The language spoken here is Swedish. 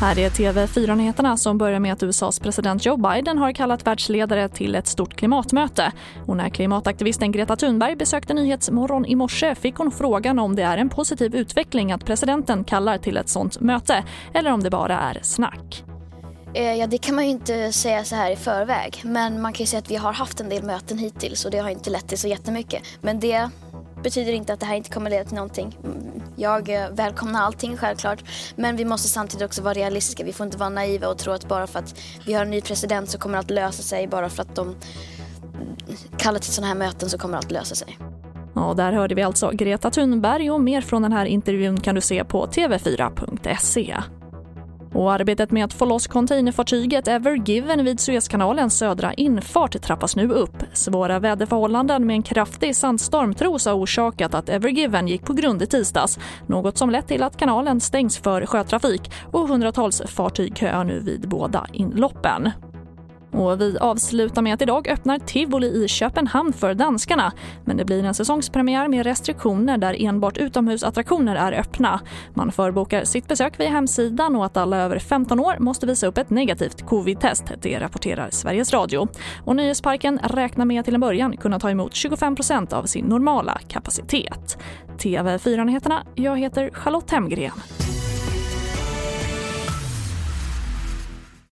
Här är TV4-nyheterna som börjar med att USAs president Joe Biden har kallat världsledare till ett stort klimatmöte. Och när klimataktivisten Greta Thunberg besökte Nyhetsmorgon i morse fick hon frågan om det är en positiv utveckling att presidenten kallar till ett sånt möte eller om det bara är snack. Eh, ja, det kan man ju inte säga så här i förväg. Men man kan ju säga att vi har haft en del möten hittills och det har inte lett till så jättemycket. Men det betyder inte att det här inte kommer leda till någonting. Jag eh, välkomnar allting självklart. Men vi måste samtidigt också vara realistiska. Vi får inte vara naiva och tro att bara för att vi har en ny president så kommer allt lösa sig. Bara för att de kallar till sådana här möten så kommer allt lösa sig. Ja, där hörde vi alltså Greta Thunberg och mer från den här intervjun kan du se på tv4.se. Och arbetet med att få loss containerfartyget Ever Given vid Suezkanalens södra infart trappas nu upp. Svåra väderförhållanden med en kraftig sandstorm tros ha orsakat att Ever Given gick på grund i tisdags. Något som lett till att kanalen stängs för sjötrafik och hundratals fartyg köar nu vid båda inloppen. Och vi avslutar med att idag öppnar Tivoli i Köpenhamn för danskarna. Men det blir en säsongspremiär med restriktioner där enbart utomhusattraktioner är öppna. Man förbokar sitt besök via hemsidan och att alla över 15 år måste visa upp ett negativt covid-test. Det rapporterar Sveriges Radio. Och Nöjesparken räknar med att till en början kunna ta emot 25% av sin normala kapacitet. TV4-nyheterna, jag heter Charlotte Hemgren.